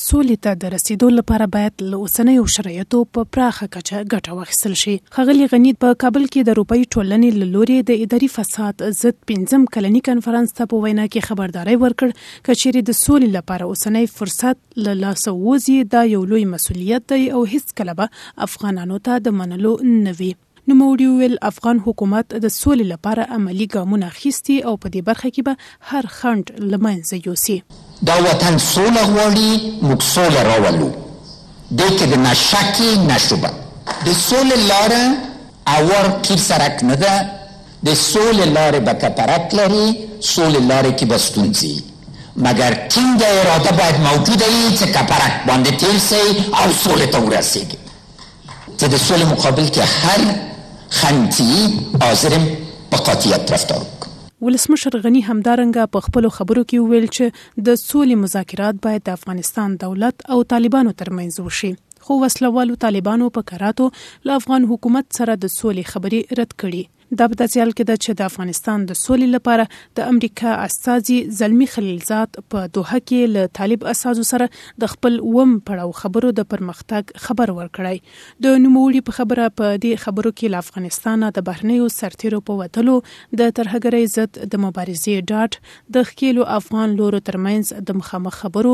سولې ته د رسېدو لپاره باید له اوسنیو شرایطو په پراخه کچه ګټه واخیستل شي. ښاغلي غني په کابل کې د اروپايي ټولنې له لورې د اداري فساد ضد پنځم کلني کنفرانس ته په وینا کې خبرداری ورکړ، که چېرې د سولې لپاره اوسنی فرصت له لاسه ووځي، دا یو لوی مسوولیت دی او هېڅکله به افغانانو ته د منلو نه وي. نوموړي وویل، افغان حکومت د سولې لپاره عملي ګامونه اخیستي او په دې برخه کې به هر خنډ له منځه یوسي. دا وطن سوله غواړي، موږ سوله راولو، دې کې د نه شکې نه شبه. د سولې لاره اوار قیر سرک نه ده، د سولې لارې به که پرک لري، سولې لارې کې به ستونزې یي، مګر ټینګه اراده باید موجوده یي چې که پرک باندې تېر شی او سولې ته ورسېږي. که د سولې مقابل کې هر خنډ یي حاضرم په قاطعیت رفتار وکړم. ولسمشر غني همدارنګه په خپلو خبرو کې وویل چې د سولې مذاکرات باید د افغانستان دولت او طالبانو ترمنځ وشي، خو وسله والو طالبانو په کراتو له افغان حکومت سره د سولې خبرې رد کړي دا په داسې حال کې ده چې د افغانستان د سولې لپاره د امریکا استازي زلمي خلیلزاد په دوحه کې له طالب استازو سره د خپل اووم پړاو خبرو د پرمختګ خبر ورکړی. د نوموړي په خبره، په دې خبرو کې له افغانستانه د بهرنیو سرتېرو په وتلو، د ترهګرۍ ضد د مبارزې ډاډ، د ښکېلو افغان لورو ترمنځ د مخامخ خبرو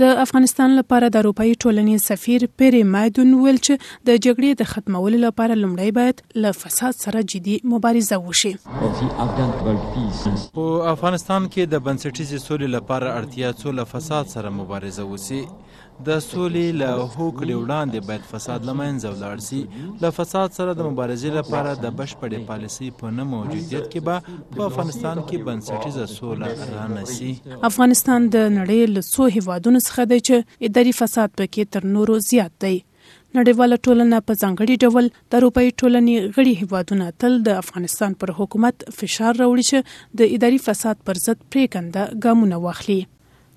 د افغانستان لپاره د اروپايي ټولنې سفیر پیري مایدون وویل چې د جګړې د ختمولو لپاره لومړی باید له فساد سره جدي مبارزه وشي. په افغانستان کې د بنسټیزې سولې لپاره اړتیا څو له فساد سره مبارزه وسي. د سولې له هوکړې وړاندې باید فساد له منځه ولاړ شي. له فساد سره د مبارزې لپاره د بشپړې پالیسۍ په نه موجودیت کې به په افغانستان کې بنسټیزه سوله رانه شي. افغانستان د نړۍ له څو هیوادونو څخه دی چې اداري فساد پکې تر نورو زیات دی نړیواله ټولنه په ځانګړي ډول د اروپایي ټولنې غړي هیوادونه تل د افغانستان پر حکومت فشار راوړي چې د اداري فساد پر ضد پریکنده ګامونه واخلي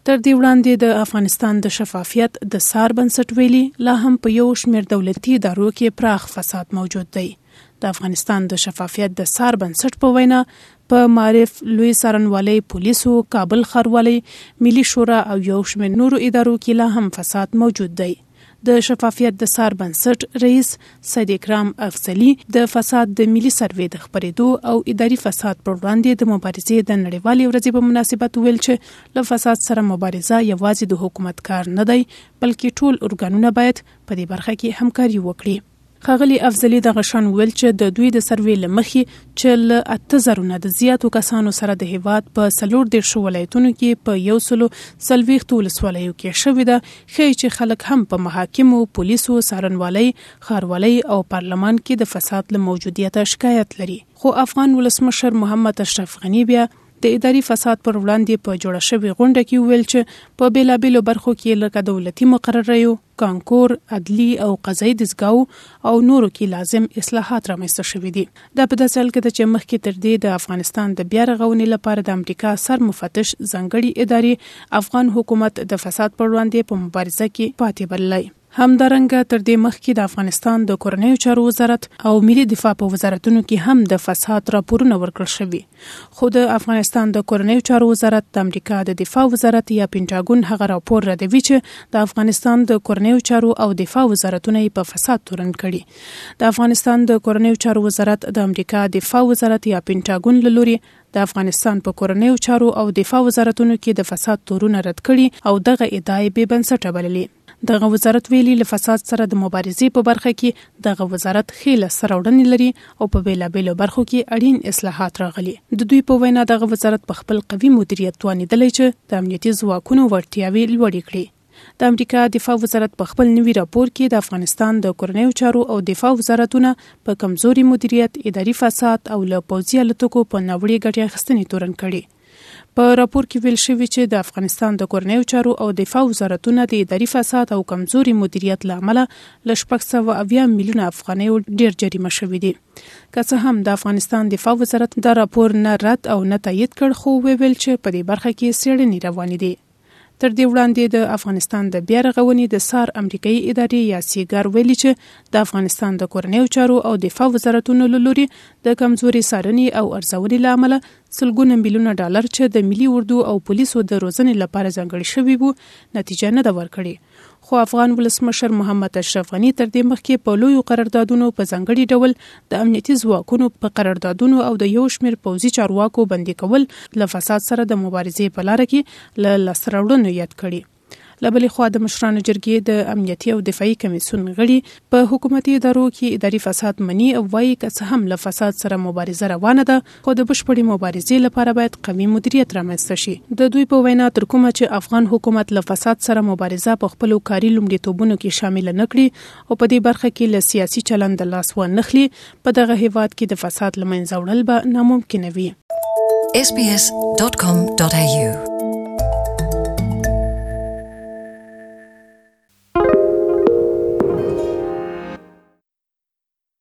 تر دې وړاندې د افغانستان د شفافیت د سار بنسټ ویلي لا هم په یو شمیر دولتي ادارو کې پراخ فساد موجود دی د افغانستان د شفافیت د څار بنسټ په وینا په معرف لوی څارنوالۍ پولیسو کابل ښاروالۍ ملي شورا او یو شمېر نورو ادارو کې لا هم فساد موجود دی د شفافیت د څار بنسټ رئیس سید اکرام افضلي د فساد د ملي سروې د خپرېدو او اداري فساد پر وړاندې د مبارزې د نړیوالې ورځې په مناسبت وویل چې له فساد سره مبارزه یوازې د حکومت کار نه دی بلکې ټول ارګانونه باید په دې برخه کې همکاري وکړي ښاغلي افضلي دغه شان وویل چې د دوی د سروې له مخې چې له اته زرو نه د زیاتو کسانو سره د هېواد په څلور دېرشو ولایتونو کې په یو سلو څلوېښتو ولسوالیو کې شوې ده، ښيي چې خلک هم په محاکمو، پولیسو، څارنوالۍ، ښاروالۍ او پارلمان کې د فساد له موجودیته شکایت لري. خو افغان ولسمشر محمد اشرف غني بیا د اداري فساد پر وړاندې په جوړه شوې غونډه کې وویل چې په بېلابېلو برخو کې لکه دولتي مقرریو، کانکور، عدلي او قضايي دستګاوو او نورو کې لازم اصلاحات رامنځته شوي دي. دا په داسې حال کې ده چې مخکې تر دې د افغانستان د بیا رغونې لپاره د امریکا سر مفتش ځانګړې ادارې افغان حکومت د فساد پر وړاندې په مبارزه کې پاتې بللی. همدارنګه تر دې مخکې د افغانستان د کورنیو چارو وزارت او ملي دفاع په وزارتونو کې هم د فساد راپورونه ورکړل شوي. خو د افغانستان د کورنیو چارو وزارت د امریکا د دفاع وزارت یا پینټاګون هغه راپور ردوي چې د افغانستان د کورنیو چارو او دفاع وزارتونه یې په فساد تورن کړي د افغانستان د کورنیو چارو وزارت د امریکا دفاع وزارت یا پینټاګون له لوري د افغانستان په کورنیو چارو او دفاع وزارتونو کې د فساد تورونه رد کړي او دغه ادعای بې بنسټه بللې دغه وزارت ویلي، له فساد سره د مبارزې په برخه کې دغه وزارت ښې لاسته راوړنې لري او په بېلابېلو برخو کې اړین اصلاحات راغلي. د دوی په وینا، دغه وزارت په خپل قوي مدیریت توانېدلی چې د امنیتي ځواکونو وړتیاوې لوړې کړي. د امریکا دفاع وزارت په خپل نوي راپور کې د افغانستان د کورنیو چارو او دفاع وزارتونه په کمزوري مدیریت، اداري فساد او له پوځي الوتکو په ناوړې ګټې اخیستنې تورن کړي. په راپور کې ویل شوي چې د افغانستان د کورنیو چارو او دفاع وزارتونه د اداري فساد او کمزوري مدیریت له امله له شپږ سوه اویا میلیونه افغانیو ډېر جریمه شوي دي. که څه هم د افغانستان دفاع وزارت دا راپور نه رد او نه تایید کړ، خو وویل چې په دې برخه کې څېړنې روانې دي. تر دې وړاندې د افغانستان د بیا رغونې د سار امریکایي ادارې یا سیګار ویلي چې د افغانستان د کورنیو چارو او دفاع وزارتونو له لوري د کمزورې څارنې او ارزونې له امله سلګونه میلیونه ډالر چې د ملي اردو او پولیسو د روزنې لپاره ځانګړي شوي وو نتیجه نه ده ورکړې. خو افغان ولسمشر محمد اشرف غني تر دې مخکې په لویو قراردادونو په ځانګړي ډول د امنیتي ځواکونو په قراردادونو او د یو شمېر پوځي چارواکو بندي کول له فساد سره د مبارزې په لاره کې له لاسته راوړنو یاد کړي. له بلې خوا د مشرانو جرګې د امنیتي او دفاعي کمیسیون غړي په حکومتي ادارو کې اداري فساد مني او وایي که څه هم له فساد سره مبارزه روانه ده خو د بشپړې مبارزې لپاره باید قوي مدیریت رامنځته شي. د دوی په وینا، تر کومه چې افغان حکومت له فساد سره مبارزه په خپلو کاري لومړیتوبونو کې شامله نه کړي او په دې برخه کې له سیاسي چلنده لاس وانهخلي، په دغه هېواد کې د فساد له منځه وړل به ناممکنه وي. sbs.com.au